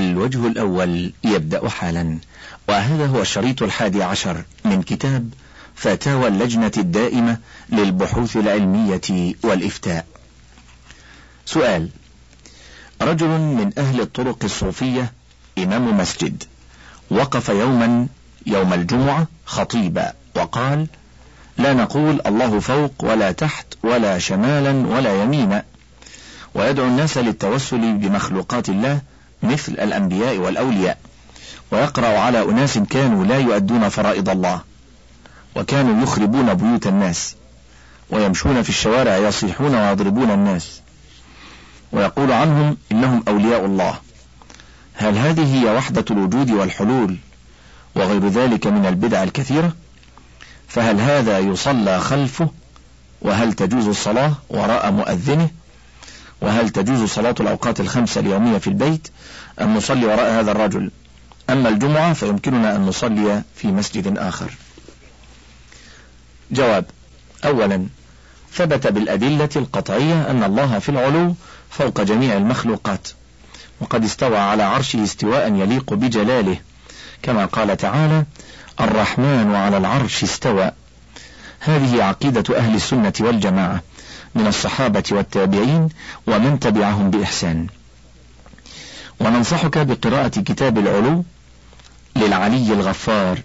الوجه الأول يبدأ حالا. وهذا هو الشريط الحادي عشر من كتاب فتاوى اللجنة الدائمة للبحوث العلمية والإفتاء. سؤال رجل من أهل الطرق الصوفية إمام مسجد وقف يوما يوم الجمعة خطيبا وقال لا نقول الله فوق ولا تحت ولا شمالا ولا يمينا. ويدعو الناس للتوسل بمخلوقات الله مثل الأنبياء والأولياء ويقرأ على أناس كانوا لا يؤدون فرائض الله وكانوا يخربون بيوت الناس ويمشون في الشوارع يصيحون ويضربون الناس ويقول عنهم إنهم أولياء الله. هل هذه هي وحدة الوجود والحلول وغير ذلك من البدع الكثيرة؟ فهل هذا يصلى خلفه؟ وهل تجوز الصلاة وراء مؤذنه؟ وهل تجوز صلاة الأوقات الخمسة اليومية في البيت أم نصلي وراء هذا الرجل؟ أما الجمعة فيمكننا أن نصلي في مسجد آخر. جواب أولا ثبت بالأدلة القطعية أن الله في العلو فوق جميع المخلوقات وقد استوى على عرشه استواء يليق بجلاله كما قال تعالى الرحمن على العرش استوى. هذه عقيدة أهل السنة والجماعة. من الصحابة والتابعين ومن تبعهم بإحسان. وننصحك بقراءة كتاب العلو للعلي الغفار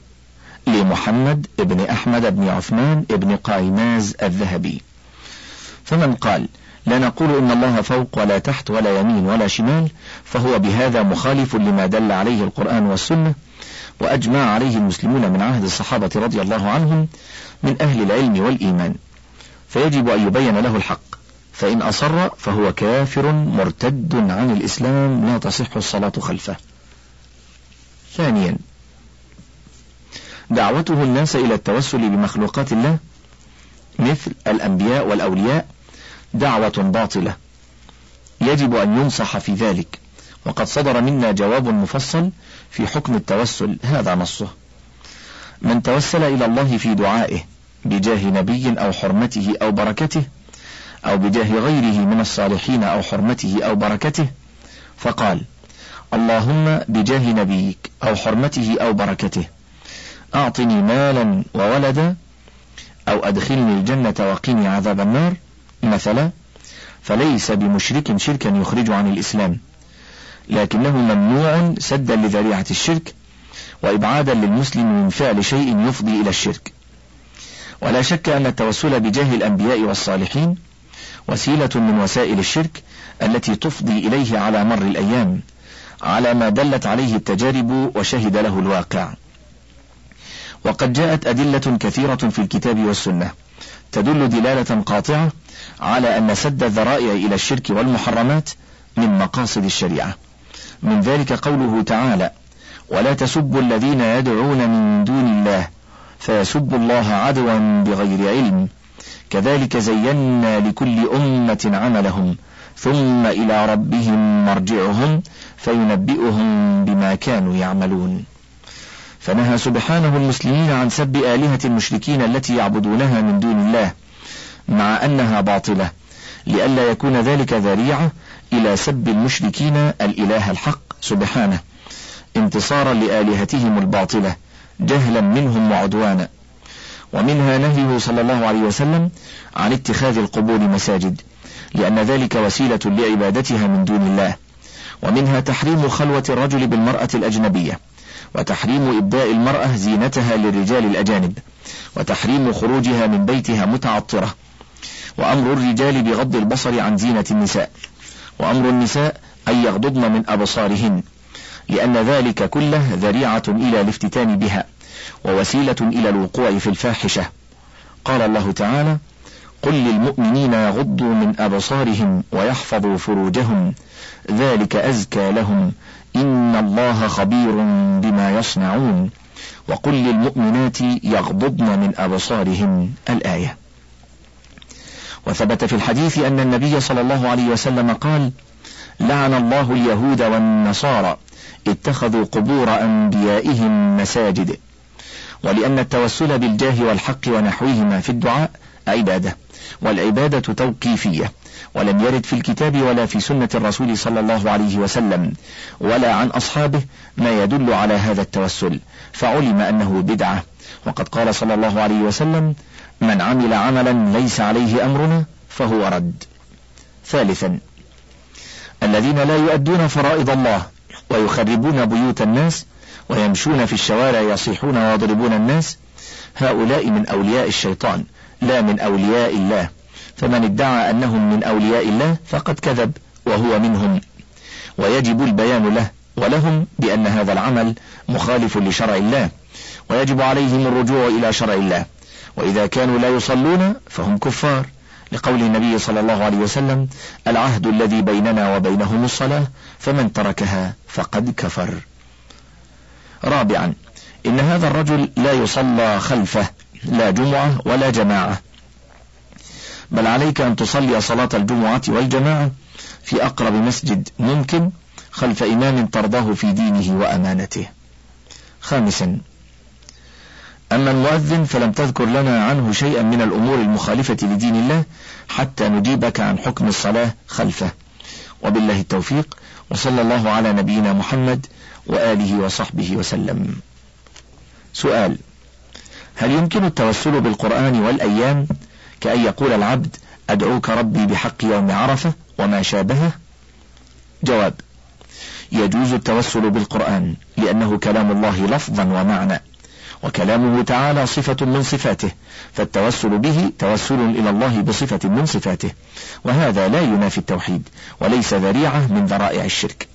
لمحمد بن أحمد بن عثمان بن قايماز الذهبي. فمن قال لا نقول إن الله فوق ولا تحت ولا يمين ولا شمال فهو بهذا مخالف لما دل عليه القرآن والسنة وأجمع عليه المسلمون من عهد الصحابة رضي الله عنهم من أهل العلم والإيمان. فيجب أن يبين له الحق. فإن أصر فهو كافر مرتد عن الإسلام لا تصح الصلاة خلفه. ثانيا دعوته الناس إلى التوسل بمخلوقات الله مثل الأنبياء والأولياء دعوة باطلة. يجب أن ينصح في ذلك. وقد صدر منا جواب مفصل في حكم التوسل هذا نصه. من توسل إلى الله في دعائه بجاه نبي أو حرمته أو بركته أو بجاه غيره من الصالحين أو حرمته أو بركته. فقال اللهم بجاه نبيك أو حرمته أو بركته أعطني مالا وولدا أو أدخلني الجنة وقني عذاب النار. مثلا فليس بمشرك شركا يخرج عن الإسلام لكنه ممنوع سدا لذريعة الشرك وإبعادا للمسلم من فعل شيء يفضي إلى الشرك. ولا شك أن التوسل بجاه الأنبياء والصالحين وسيلة من وسائل الشرك التي تفضي إليه على مر الأيام على ما دلت عليه التجارب وشهد له الواقع. وقد جاءت أدلة كثيرة في الكتاب والسنة تدل دلالة قاطعة على أن سد الذرائع إلى الشرك والمحرمات من مقاصد الشريعة. من ذلك قوله تعالى ولا تسبوا الذين يدعون من دون الله فيسبوا الله عدوا بغير علم. كذلك زينا لكل أمة عملهم ثم إلى ربهم مرجعهم فينبئهم بما كانوا يعملون. فنهى سبحانه المسلمين عن سب آلهة المشركين التي يعبدونها من دون الله مع أنها باطلة لئلا يكون ذلك ذريعة إلى سب المشركين الإله الحق سبحانه انتصارا لآلهتهم الباطلة. جهلا منهم وعدوانا. ومنها نهيه صلى الله عليه وسلم عن اتخاذ القبور مساجد لأن ذلك وسيلة لعبادتها من دون الله. ومنها تحريم خلوة الرجل بالمرأة الأجنبية وتحريم إبداء المرأة زينتها للرجال الأجانب وتحريم خروجها من بيتها متعطرة. وأمر الرجال بغض البصر عن زينة النساء. وأمر النساء أن يغضضن من أبصارهن. لأن ذلك كله ذريعة إلى الافتتان بها ووسيلة إلى الوقوع في الفاحشة. قال الله تعالى قل للمؤمنين يغضوا من أبصارهم ويحفظوا فروجهم. ذلك أزكى لهم. إن الله خبير بما يصنعون. وقل للمؤمنات يغضضن من أبصارهن الآية. وثبت في الحديث أن النبي صلى الله عليه وسلم قال لعن الله اليهود والنصارى اتخذوا قبور أنبيائهم مساجد. ولأن التوسل بالجاه والحق ونحوهما في الدعاء عبادة والعبادة توقيفية. ولم يرد في الكتاب ولا في سنة الرسول صلى الله عليه وسلم ولا عن أصحابه ما يدل على هذا التوسل. فعلم أنه بدعة. وقد قال صلى الله عليه وسلم من عمل عملا ليس عليه أمرنا فهو رد. ثالثا الذين لا يؤدون فرائض الله ويخربون بيوت الناس ويمشون في الشوارع يصيحون ويضربون الناس. هؤلاء من أولياء الشيطان لا من أولياء الله. فمن ادعى أنهم من أولياء الله فقد كذب وهو منهم. ويجب البيان له ولهم بأن هذا العمل مخالف لشرع الله. ويجب عليهم الرجوع إلى شرع الله. وإذا كانوا لا يصلون فهم كفار. لقول النبي صلى الله عليه وسلم العهد الذي بيننا وبينهم الصلاة فمن تركها فقد كفر. رابعا إن هذا الرجل لا يصلى خلفه لا جمعة ولا جماعة. بل عليك أن تصلي صلاة الجمعة والجماعة في أقرب مسجد ممكن خلف إمام ترضاه في دينه وأمانته. خامسا أما المؤذن فلم تذكر لنا عنه شيئا من الأمور المخالفة لدين الله حتى نجيبك عن حكم الصلاة خلفه. وبالله التوفيق وصلى الله على نبينا محمد وآله وصحبه وسلم. سؤال هل يمكن التوسل بالقرآن والأيام كأن يقول العبد أدعوك ربي بحق يوم عرفة وما شابهه؟ جواب يجوز التوسل بالقرآن لأنه كلام الله لفظا ومعنى. وكلامه تعالى صفة من صفاته فالتوسل به توسل إلى الله بصفة من صفاته وهذا لا ينافي التوحيد وليس ذريعة من ذرائع الشرك.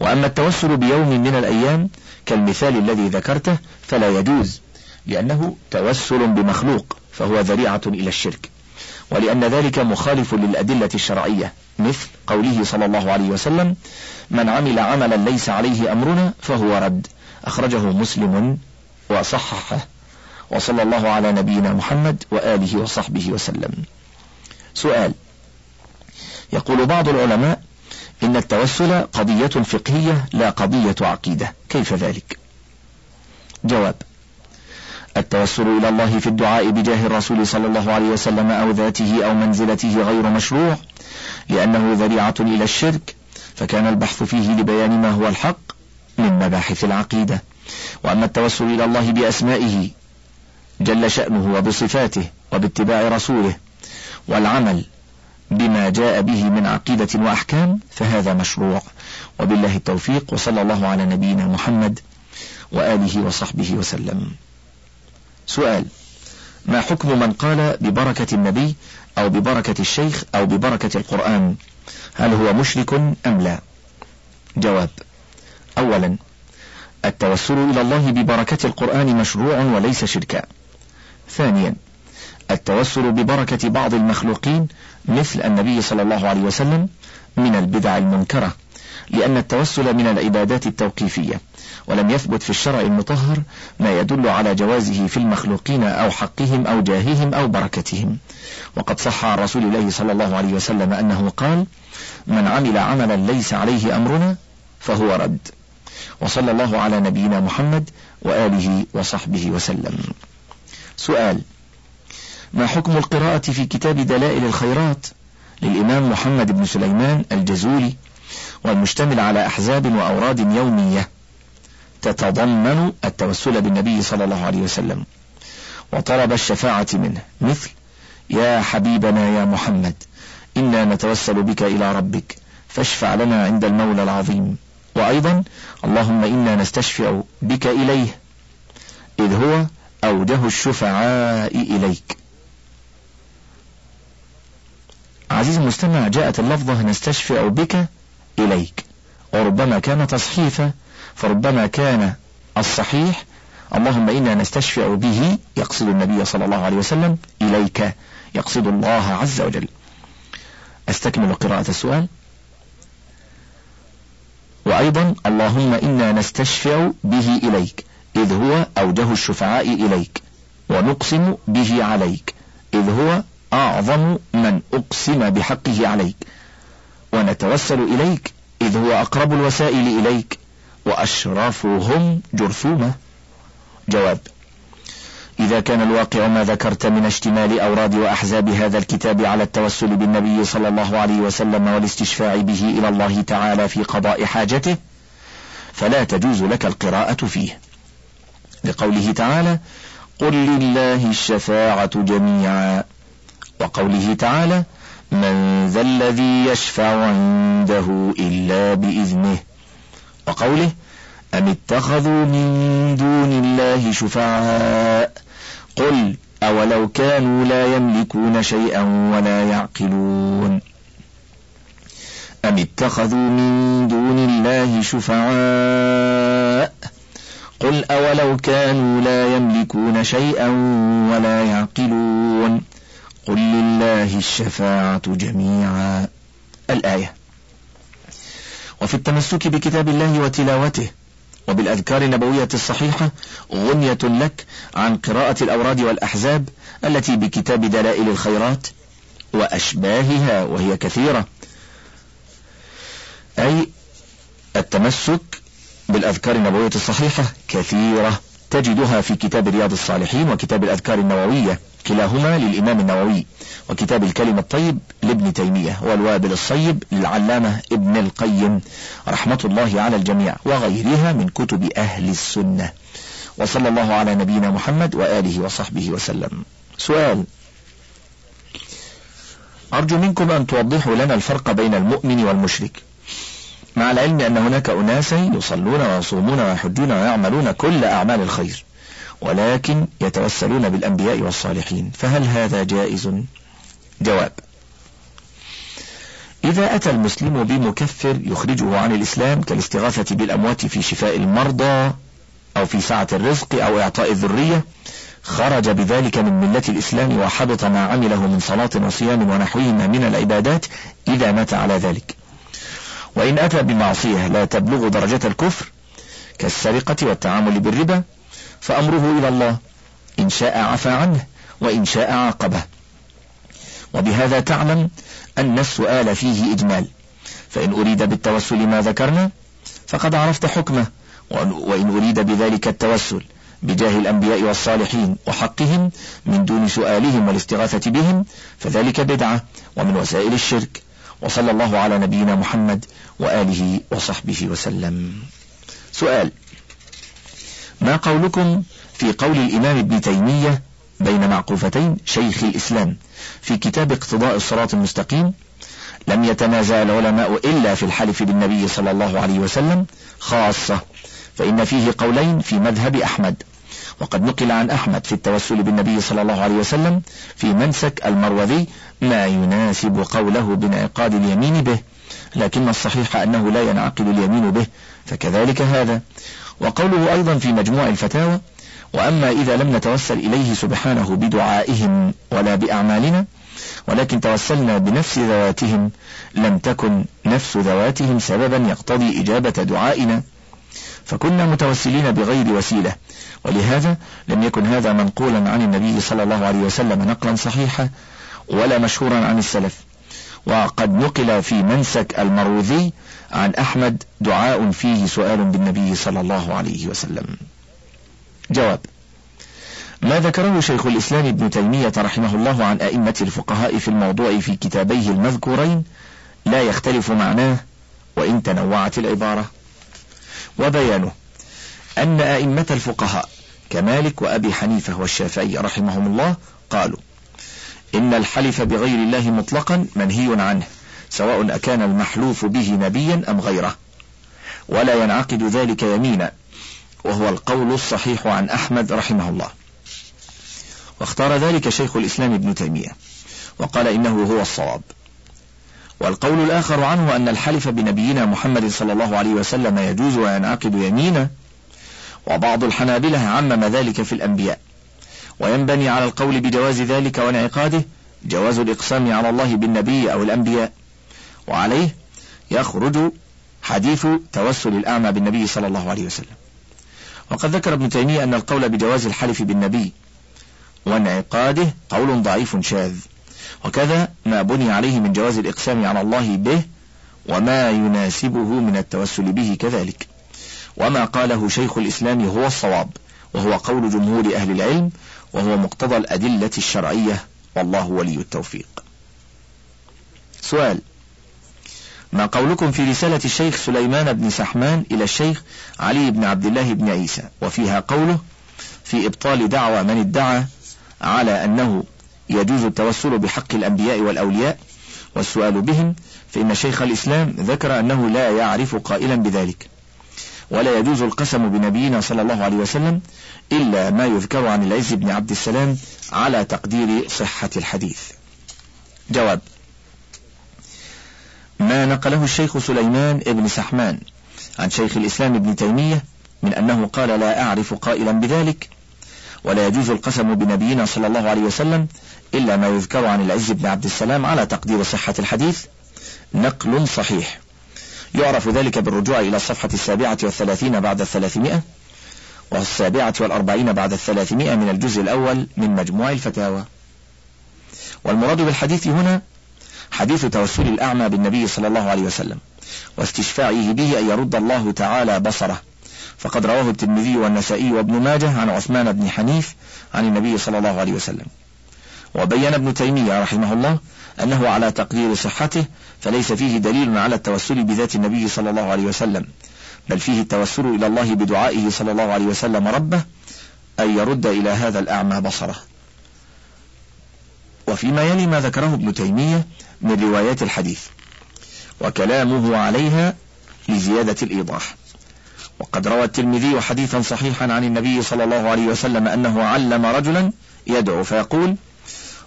وأما التوسل بيوم من الأيام كالمثال الذي ذكرته فلا يجوز لأنه توسل بمخلوق فهو ذريعة إلى الشرك. ولأن ذلك مخالف للأدلة الشرعية مثل قوله صلى الله عليه وسلم من عمل عملا ليس عليه أمرنا فهو رد أخرجه مسلم وصححه. وصلى الله على نبينا محمد وآله وصحبه وسلم. سؤال. يقول بعض العلماء إن التوسل قضية فقهية لا قضية عقيدة. كيف ذلك؟ جواب. التوسل إلى الله في الدعاء بجاه الرسول صلى الله عليه وسلم أو ذاته أو منزلته غير مشروع لأنه ذريعة إلى الشرك فكان البحث فيه لبيان ما هو الحق من مباحث العقيدة. وأما التوسل إلى الله بأسمائه جل شأنه وبصفاته وباتباع رسوله والعمل بما جاء به من عقيدة وأحكام فهذا مشروع. وبالله التوفيق وصلى الله على نبينا محمد وآله وصحبه وسلم. سؤال ما حكم من قال ببركة النبي أو ببركة الشيخ أو ببركة القرآن؟ هل هو مشرك أم لا؟ جواب أولا التوسل إلى الله ببركة القرآن مشروع وليس شركا. ثانيا التوسل ببركة بعض المخلوقين مثل النبي صلى الله عليه وسلم من البدع المنكرة لأن التوسل من العبادات التوقيفية ولم يثبت في الشرع المطهر ما يدل على جوازه في المخلوقين أو حقهم أو جاههم أو بركتهم. وقد صح عن رسول الله صلى الله عليه وسلم أنه قال من عمل عملا ليس عليه أمرنا فهو رد. وصلى الله على نبينا محمد وآله وصحبه وسلم. سؤال ما حكم القراءة في كتاب دلائل الخيرات للإمام محمد بن سليمان الجزولي والمشتمل على أحزاب وأوراد يومية تتضمن التوسل بالنبي صلى الله عليه وسلم وطلب الشفاعة منه مثل يا حبيبنا يا محمد إنا نتوسل بك إلى ربك فاشفع لنا عند المولى العظيم وأيضا اللهم إنا نستشفع بك إليه إذ هو أوجه الشفعاء إليك. عزيز المستمع جاءت اللفظة نستشفع بك إليك. وربما كان تصحيفا فربما كان الصحيح اللهم إنا نستشفع به يقصد النبي صلى الله عليه وسلم إليك يقصد الله عز وجل. أستكمل قراءة السؤال. وأيضا اللهم إنا نستشفع به إليك إذ هو أوجه الشفعاء إليك ونقسم به عليك إذ هو أعظم من أقسم بحقه عليك. ونتوسل إليك إذ هو أقرب الوسائل إليك وأشرفهم جرثومة. جواب إذا كان الواقع ما ذكرت من اشتمال أوراد وأحزاب هذا الكتاب على التوسل بالنبي صلى الله عليه وسلم والاستشفاع به إلى الله تعالى في قضاء حاجته فلا تجوز لك القراءة فيه. لقوله تعالى قل لله الشفاعة جميعا وقوله تعالى من ذا الذي يشفع عنده إلا بإذنه وقوله أم اتخذوا من دون الله شفعاء؟ قل أولو كانوا لا يملكون شيئا ولا يعقلون أم اتخذوا من دون الله شفعاء قل أولو كانوا لا يملكون شيئا ولا يعقلون قل لله الشفاعة جميعا الآية وفي التمسك بكتاب الله وتلاوته وبالأذكار النبوية الصحيحة غنية لك عن قراءة الأوراد والأحزاب التي بكتاب دلائل الخيرات وأشباهها وهي كثيرة. أي التمسك بالأذكار النبوية الصحيحة كثيرة. تجدها في كتاب رياض الصالحين وكتاب الأذكار النووية كلاهما للإمام النووي وكتاب الكلم الطيب لابن تيمية والوابل الصيب للعلامة ابن القيم. رحمة الله على الجميع وغيرها من كتب أهل السنة. وصلى الله على نبينا محمد وآله وصحبه وسلم. سؤال أرجو منكم أن توضحوا لنا الفرق بين المؤمن والمشرك. مع العلم أن هناك أناسا يصلون ويصومون ويحجون ويعملون كل أعمال الخير ولكن يتوسلون بالأنبياء والصالحين. فهل هذا جائز؟ جواب إذا أتى المسلم بمكفر يخرجه عن الإسلام كالاستغاثة بالأموات في شفاء المرضى أو في سعة الرزق أو إعطاء الذرية خرج بذلك من ملة الإسلام وحبط ما عمله من صلاة وصيام ونحوهما من العبادات إذا مات على ذلك. وإن أتى بمعصية لا تبلغ درجة الكفر كالسرقة والتعامل بالربا فأمره إلى الله إن شاء عفى عنه وإن شاء عاقبه. وبهذا تعلم أن السؤال فيه إجمال. فإن أريد بالتوسل ما ذكرنا فقد عرفت حكمه وإن أريد بذلك التوسل بجاه الأنبياء والصالحين وحقهم من دون سؤالهم والاستغاثة بهم فذلك بدعة ومن وسائل الشرك. وصلى الله على نبينا محمد وآله وصحبه وسلم. سؤال ما قولكم في قول الإمام ابن تيمية بين معقوفتين شيخ الإسلام في كتاب اقتضاء الصراط المستقيم؟ لم يتنازع العلماء إلا في الحلف بالنبي صلى الله عليه وسلم خاصة فإن فيه قولين في مذهب أحمد. وقد نقل عن أحمد في التوسل بالنبي صلى الله عليه وسلم في منسك المروذي ما يناسب قوله بانعقاد اليمين به لكن الصحيح أنه لا ينعقد اليمين به فكذلك هذا. وقوله أيضا في مجموع الفتاوى وأما إذا لم نتوسل إليه سبحانه بدعائهم ولا بأعمالنا ولكن توسلنا بنفس ذواتهم لم تكن نفس ذواتهم سببا يقتضي إجابة دعائنا. فكنا متوسلين بغير وسيلة. ولهذا لم يكن هذا منقولا عن النبي صلى الله عليه وسلم نقلا صحيحا ولا مشهورا عن السلف. وقد نقل في منسك المروذي عن أحمد دعاء فيه سؤال بالنبي صلى الله عليه وسلم. جواب ما ذكره شيخ الإسلام ابن تيمية رحمه الله عن أئمة الفقهاء في الموضوع في كتابيه المذكورين؟ لا يختلف معناه وإن تنوعت العبارة. وبيانه أن أئمة الفقهاء كمالك وأبي حنيفة والشافعي رحمهم الله قالوا إن الحلف بغير الله مطلقا منهي عنه سواء أكان المحلوف به نبيا أم غيره. ولا ينعقد ذلك يمينا وهو القول الصحيح عن أحمد رحمه الله. واختار ذلك شيخ الإسلام ابن تيمية وقال إنه هو الصواب. والقول الآخر عنه أن الحلف بنبينا محمد صلى الله عليه وسلم يجوز وينعقد يمينا وبعض الحنابلة عمم ذلك في الأنبياء. وينبني على القول بجواز ذلك وانعقاده جواز الإقسام على الله بالنبي أو الأنبياء. وعليه يخرج حديث توسل الأعمى بالنبي صلى الله عليه وسلم. وقد ذكر ابن تيمية أن القول بجواز الحلف بالنبي وانعقاده قول ضعيف شاذ. وكذا ما بني عليه من جواز الإقسام على الله به وما يناسبه من التوسل به كذلك. وما قاله شيخ الإسلام هو الصواب وهو قول جمهور أهل العلم وهو مقتضى الأدلة الشرعية. والله ولي التوفيق. سؤال ما قولكم في رسالة الشيخ سليمان بن سحمان إلى الشيخ علي بن عبد الله بن عيسى؟ وفيها قوله في إبطال دعوى من ادعى على أنه يجوز التوسل بحق الأنبياء والأولياء والسؤال بهم فإن شيخ الإسلام ذكر أنه لا يعرف قائلا بذلك. ولا يجوز القسم بنبينا صلى الله عليه وسلم إلا ما يذكر عن العز بن عبد السلام على تقدير صحة الحديث. جواب ما نقله الشيخ سليمان ابن سحمان عن شيخ الإسلام ابن تيمية من أنه قال لا أعرف قائلا بذلك. ولا يجوز القسم بنبينا صلى الله عليه وسلم إلا ما يذكر عن العز بن عبد السلام على تقدير صحة الحديث نقل صحيح. يعرف ذلك بالرجوع إلى الصفحة السابعة والثلاثين بعد الثلاثمائة والسابعة والأربعين بعد الثلاثمائة من الجزء الأول من مجموع الفتاوى. والمراد بالحديث هنا حديث توسل الأعمى بالنبي صلى الله عليه وسلم واستشفاعه به أن يرد الله تعالى بصره. فقد رواه الترمذي والنسائي وابن ماجه عن عثمان بن حنيف عن النبي صلى الله عليه وسلم. وبين ابن تيمية رحمه الله أنه على تقدير صحته فليس فيه دليل على التوسل بذات النبي صلى الله عليه وسلم بل فيه التوسل إلى الله بدعائه صلى الله عليه وسلم ربه أن يرد إلى هذا الأعمى بصره. وفيما يلي ما ذكره ابن تيمية من روايات الحديث وكلامه عليها لزيادة الإيضاح. وقد روى الترمذي حديثا صحيحا عن النبي صلى الله عليه وسلم أنه علم رجلا يدعو فيقول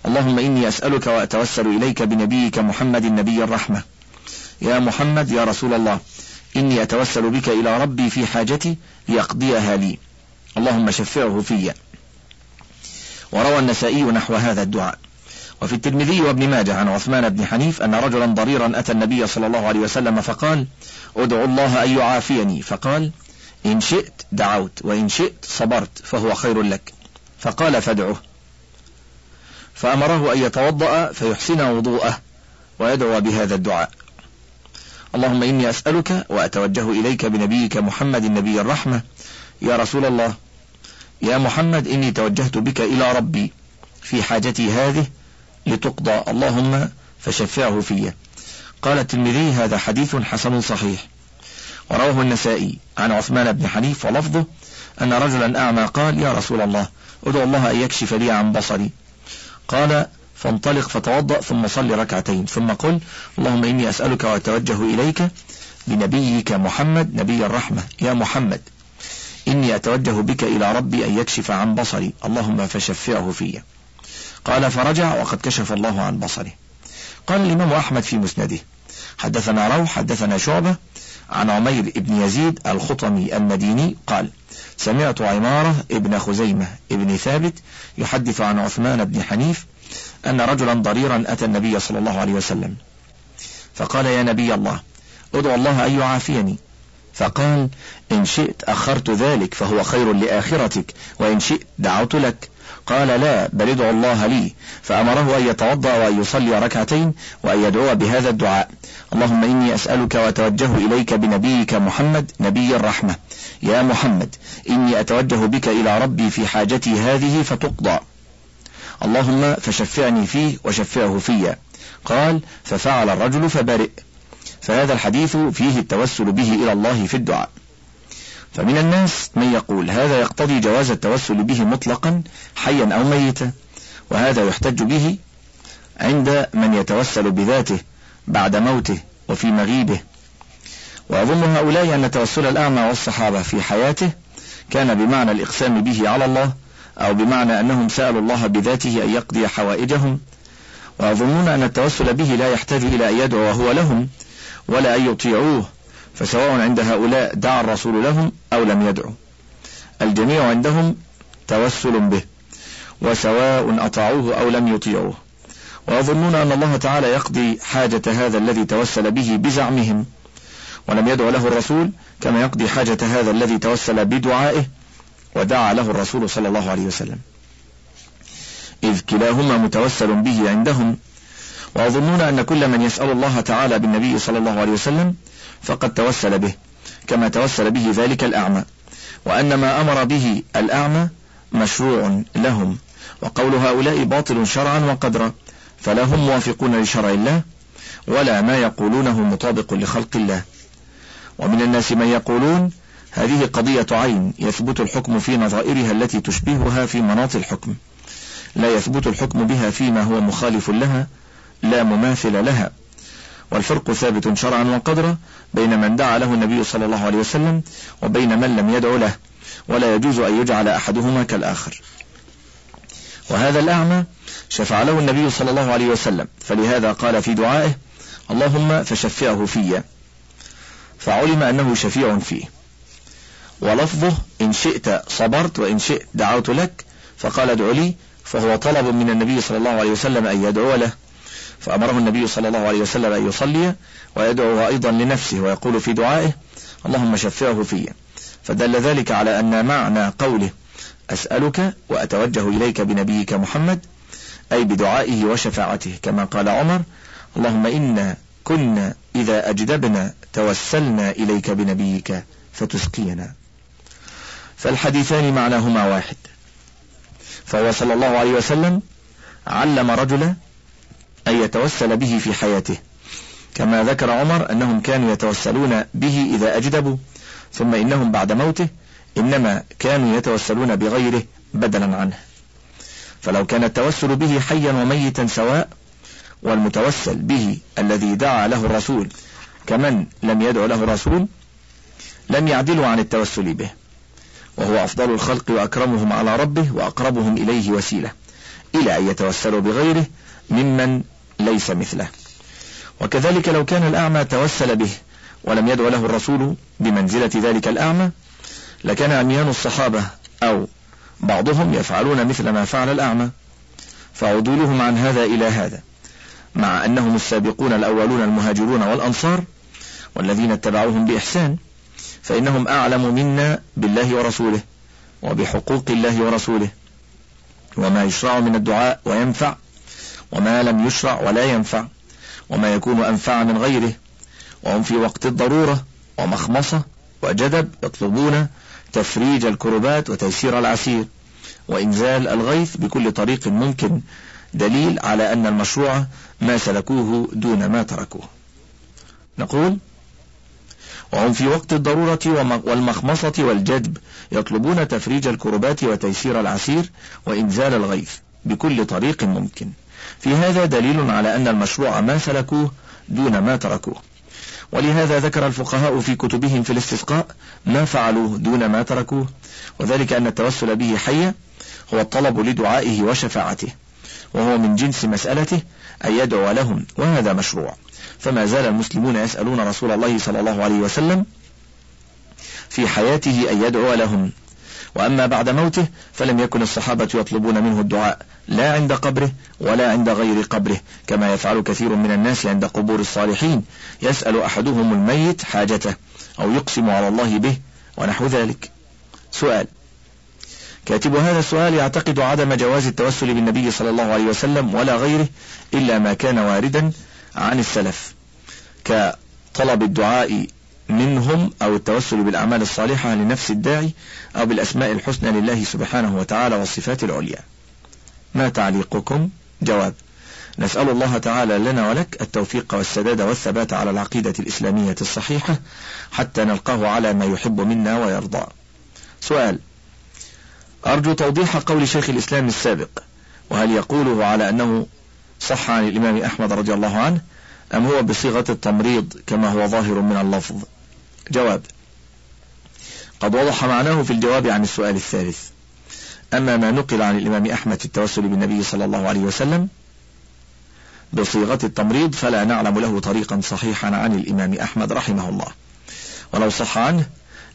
اللهم إني أسألك وأتوسل إليك بنبيك محمد نبي الرحمة. يا محمد يا رسول الله إني أتوسل بك إلى ربي في حاجتي ليقضيها لي. اللهم شفعه في وروى النسائي نحو هذا الدعاء. وفي الترمذي وابن ماجه عن عثمان بن حنيف أن رجلا ضريرا أتى النبي صلى الله عليه وسلم فقال ادعو الله أن يعافيني فقال إن شئت دعوت وإن شئت صبرت فهو خير لك فقال فادعه فأمره أن يتوضأ فيحسن وضوءه ويدعو بهذا الدعاء. اللهم إني أسألك وأتوجه إليك بنبيك محمد النبي الرحمة. يا رسول الله يا محمد إني توجهت بك إلى ربي في حاجتي هذه لتقضى. اللهم فشفعه في. قال الترمذي هذا حديث حسن صحيح. ورواه النسائي عن عثمان بن حنيف ولفظه أن رجلا أعمى قال يا رسول الله ادعو الله أن يكشف لي عن بصري. قال فانطلق فتوضأ ثم صل ركعتين ثم قل اللهم إني أسألك وأتوجه إليك بنبيك محمد نبي الرحمة. يا محمد إني أتوجه بك إلى ربي أن يكشف عن بصري. اللهم فشفعه في. قال فرجع وقد كشف الله عن بصره. قال الإمام أحمد في مسنده حدثنا روح حدثنا شعبة عن عمير بن يزيد الخطمي المديني قال سمعت عمارة ابن خزيمة ابن ثابت يحدث عن عثمان بن حنيف أن رجلا ضريرا أتى النبي صلى الله عليه وسلم. فقال يا نبي الله ادعو الله أن يعافيني. فقال إن شئت أخرت ذلك فهو خير لآخرتك وإن شئت دعوت لك. قال لا بل ادعو الله لي. فأمره أن يتوضأ وأن يصلي ركعتين وأن يدعو بهذا الدعاء. اللهم إني أسألك وأتوجه إليك بنبيك محمد نبي الرحمة. يا محمد إني أتوجه بك إلى ربي في حاجتي هذه فتقضى. اللهم فشفعني فيه وشفعه فيا. قال ففعل الرجل فبرئ. فهذا الحديث فيه التوسل به إلى الله في الدعاء. فمن الناس من يقول هذا يقتضي جواز التوسل به مطلقا حيا أو ميتا وهذا يحتج به عند من يتوسل بذاته بعد موته وفي مغيبه. وأظن هؤلاء أن توسل الأعمى والصحابة في حياته كان بمعنى الإقسام به على الله أو بمعنى أنهم سألوا الله بذاته أن يقضي حوائجهم. ويظنون أن التوسل به لا يحتاج إلى أن يدعو وهو لهم ولا أن يطيعوه. فسواء عند هؤلاء دعا الرسول لهم أو لم يدعو الجميع عندهم توسل به وسواء أطاعوه أو لم يطيعوه. ويظنون أن الله تعالى يقضي حاجة هذا الذي توسل به بزعمهم. ولم يدع له الرسول كما يقضي حاجة هذا الذي توسل بدعائه ودعا له الرسول صلى الله عليه وسلم. إذ كلاهما متوسل به عندهم. ويظنون أن كل من يسأل الله تعالى بالنبي صلى الله عليه وسلم فقد توسل به كما توسل به ذلك الأعمى. وأن ما أمر به الأعمى مشروع لهم وقول هؤلاء باطل شرعا وقدرا فلا هم موافقون لشرع الله ولا ما يقولونه مطابق لخلق الله. ومن الناس من يقولون هذه قضية عين يثبت الحكم في نظائرها التي تشبهها في مناط الحكم. لا يثبت الحكم بها فيما هو مخالف لها لا مماثل لها. والفرق ثابت شرعا وقدرا بين من دعا له النبي صلى الله عليه وسلم وبين من لم يدع له ولا يجوز أن يجعل أحدهما كالآخر. وهذا الأعمى شفع له النبي صلى الله عليه وسلم فلهذا قال في دعائه اللهم فشفعه في فعلم أنه شفيع فيه. ولفظه إن شئت صبرت وإن شئت دعوت لك فقال ادع لي فهو طلب من النبي صلى الله عليه وسلم أن يدعو له. فأمره النبي صلى الله عليه وسلم أن يصلي ويدعو أيضا لنفسه ويقول في دعائه اللهم شفعه في. فدل ذلك على أن معنى قوله أسألك وأتوجه إليك بنبيك محمد أي بدعائه وشفاعته كما قال عمر اللهم إنا كنا إذا أجدبنا توسلنا إليك بنبيك فتسقينا. فالحديثان معناهما واحد. فهو صلى الله عليه وسلم علم رجلا أن يتوسل به في حياته. كما ذكر عمر أنهم كانوا يتوسلون به إذا أجدبوا ثم إنهم بعد موته إنما كانوا يتوسلون بغيره بدلا عنه. فلو كان التوسل به حيا وميتا سواء والمتوسل به الذي دعا له الرسول كمن لم يدع له الرسول لم يعدلوا عن التوسل به. وهو أفضل الخلق وأكرمهم على ربه وأقربهم إليه وسيلة. إلى أن يتوسلوا بغيره ممن ليس مثله. وكذلك لو كان الأعمى توسل به ولم يدع له الرسول بمنزلة ذلك الأعمى لكان عميان الصحابة أو بعضهم يفعلون مثل ما فعل الأعمى. فعدولهم عن هذا إلى هذا مع أنهم السابقون الأولون المهاجرون والأنصار والذين اتبعوهم بإحسان فإنهم أعلم منا بالله ورسوله وبحقوق الله ورسوله وما يشرع من الدعاء وينفع وما لم يشرع ولا ينفع وما يكون أنفع من غيره. وهم في وقت الضرورة ومخمصة وجدب يطلبون تفريج الكربات وتيسير العسير وإنزال الغيث بكل طريق ممكن. دليل على أن المشروع ما سلكوه دون ما تركوه. نقول وهم في وقت الضرورة والمخمصة والجدب يطلبون تفريج الكربات وتيسير العسير وإنزال الغيث بكل طريق ممكن. في هذا دليل على أن المشروع ما سلكوه دون ما تركوه. ولهذا ذكر الفقهاء في كتبهم في الاستسقاء ما فعلوه دون ما تركوه وذلك أن التوسل به حيا هو الطلب لدعائه وشفاعته وهو من جنس مسألته أن يدعو لهم وهذا مشروع. فما زال المسلمون يسألون رسول الله صلى الله عليه وسلم في حياته أن يدعو لهم. وأما بعد موته فلم يكن الصحابة يطلبون منه الدعاء لا عند قبره ولا عند غير قبره كما يفعل كثير من الناس عند قبور الصالحين. يسأل أحدهم الميت حاجته أو يقسم على الله به ونحو ذلك. سؤال. كاتب هذا السؤال يعتقد عدم جواز التوسل بالنبي صلى الله عليه وسلم ولا غيره إلا ما كان واردا عن السلف. كطلب الدعاء منهم أو التوسل بالأعمال الصالحة لنفس الداعي أو بالأسماء الحسنى لله سبحانه وتعالى والصفات العليا. ما تعليقكم؟ جواب نسأل الله تعالى لنا ولك التوفيق والسداد والثبات على العقيدة الإسلامية الصحيحة حتى نلقاه على ما يحب منا ويرضى. سؤال أرجو توضيح قول شيخ الإسلام السابق وهل يقوله على أنه صح عن الإمام أحمد رضي الله عنه أم هو بصيغة التمريض كما هو ظاهر من اللفظ؟ جواب. قد وضح معناه في الجواب عن السؤال الثالث. أما ما نقل عن الإمام أحمد في التوسل بالنبي صلى الله عليه وسلم بصيغة التمريض فلا نعلم له طريقا صحيحا عن الإمام أحمد رحمه الله. ولو صح عنه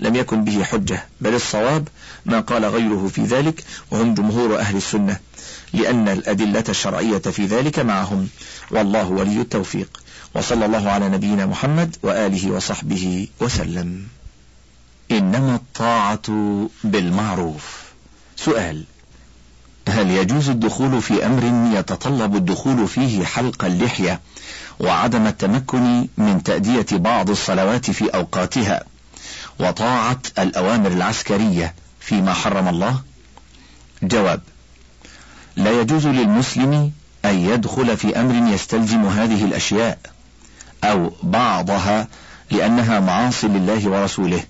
لم يكن به حجة. بل الصواب ما قال غيره في ذلك وهم جمهور أهل السنة لأن الأدلة الشرعية في ذلك معهم. والله ولي التوفيق. وصلى الله على نبينا محمد وآله وصحبه وسلم. إنما الطاعة بالمعروف. سؤال هل يجوز الدخول في أمر يتطلب الدخول فيه حلق اللحية وعدم التمكن من تأدية بعض الصلوات في أوقاتها وطاعة الأوامر العسكرية فيما حرم الله؟ جواب لا يجوز للمسلم أن يدخل في أمر يستلزم هذه الأشياء. أو بعضها لأنها معاصي لله ورسوله.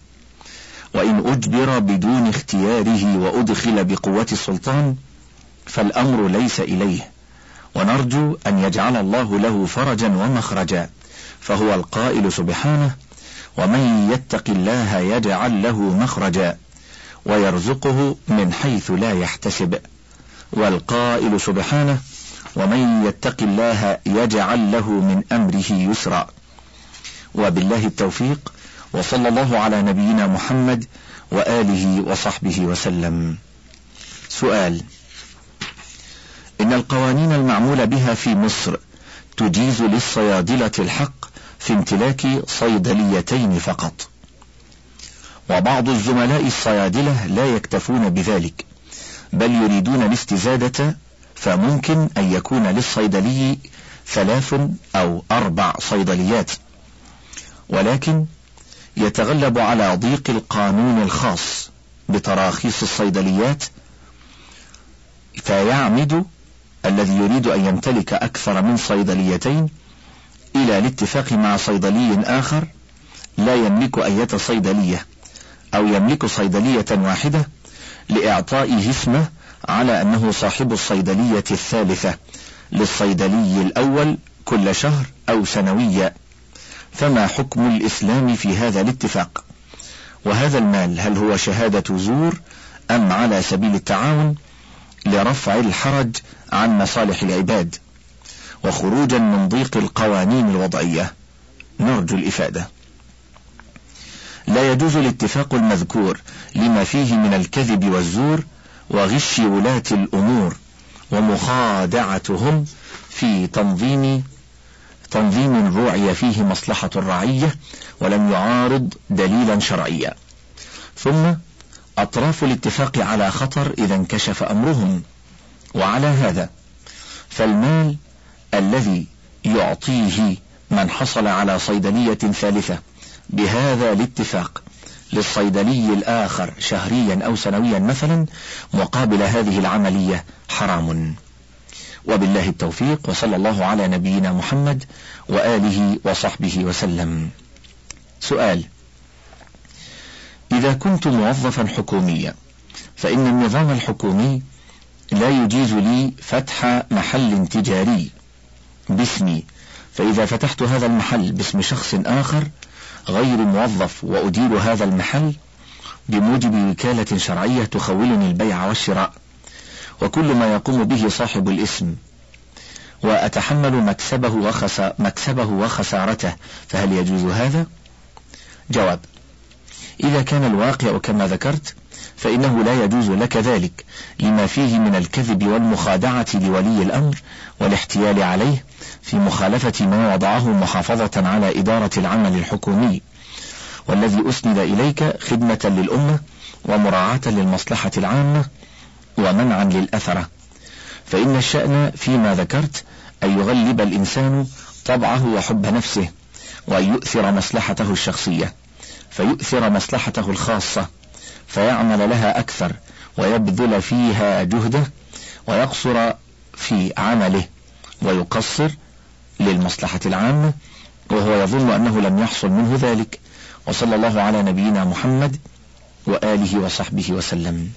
وإن أجبر بدون اختياره وأدخل بقوة السلطان فالأمر ليس إليه. ونرجو أن يجعل الله له فرجا ومخرجا. فهو القائل سبحانه ومن يتق الله يجعل له مخرجا ويرزقه من حيث لا يحتسب والقائل سبحانه ومن يتق الله يجعل له من أمره يسرا. وبالله التوفيق وصلى الله على نبينا محمد وآله وصحبه وسلم. سؤال إن القوانين المعمول بها في مصر تجيز للصيادلة الحق في امتلاك صيدليتين فقط. وبعض الزملاء الصيادلة لا يكتفون بذلك بل يريدون الاستزادة فممكن أن يكون للصيدلي ثلاث أو أربع صيدليات. ولكن يتغلب على ضيق القانون الخاص بتراخيص الصيدليات فيعمد الذي يريد أن يمتلك أكثر من صيدليتين إلى الاتفاق مع صيدلي آخر لا يملك أية صيدلية أو يملك صيدلية واحدة لإعطائه اسمه على أنه صاحب الصيدلية الثالثة للصيدلي الأول كل شهر أو سنويا فما حكم الإسلام في هذا الاتفاق؟ وهذا المال هل هو شهادة زور أم على سبيل التعاون لرفع الحرج عن مصالح العباد وخروجا من ضيق القوانين الوضعية؟ نرجو الإفادة. لا يجوز الاتفاق المذكور لما فيه من الكذب والزور وغش ولاة الأمور ومخادعتهم في تنظيم تنظيم روعي فيه مصلحة الرعية ولم يعارض دليلا شرعيا. ثم أطراف الاتفاق على خطر إذا انكشف أمرهم. وعلى هذا فالمال الذي يعطيه من حصل على صيدلية ثالثة بهذا الاتفاق للصيدلي الآخر شهريا أو سنويا مثلا مقابل هذه العملية حرام. وبالله التوفيق وصلى الله على نبينا محمد وآله وصحبه وسلم. سؤال إذا كنت موظفا حكوميا فإن النظام الحكومي لا يجيز لي فتح محل تجاري باسمي فإذا فتحت هذا المحل باسم شخص آخر غير موظف وأدير هذا المحل بموجب وكالة شرعية تخولني البيع والشراء وكل ما يقوم به صاحب الاسم وأتحمل مكسبه, وخس مكسبه وخسارته فهل يجوز هذا؟ جواب إذا كان الواقع كما ذكرت فإنه لا يجوز لك ذلك لما فيه من الكذب والمخادعة لولي الأمر والاحتيال عليه في مخالفة ما وضعه محافظة على إدارة العمل الحكومي. والذي أسند إليك خدمة للأمة ومراعاة للمصلحة العامة ومنعا للأثرة فإن الشأن فيما ذكرت أن يغلب الإنسان طبعه وحب نفسه وأن يؤثر مصلحته الشخصية فيؤثر مصلحته الخاصة. فيعمل لها أكثر ويبذل فيها جهده ويقصر في عمله ويقصر للمصلحة العامة وهو يظن أنه لم يحصل منه ذلك. وصلى الله على نبينا محمد وآله وصحبه وسلم.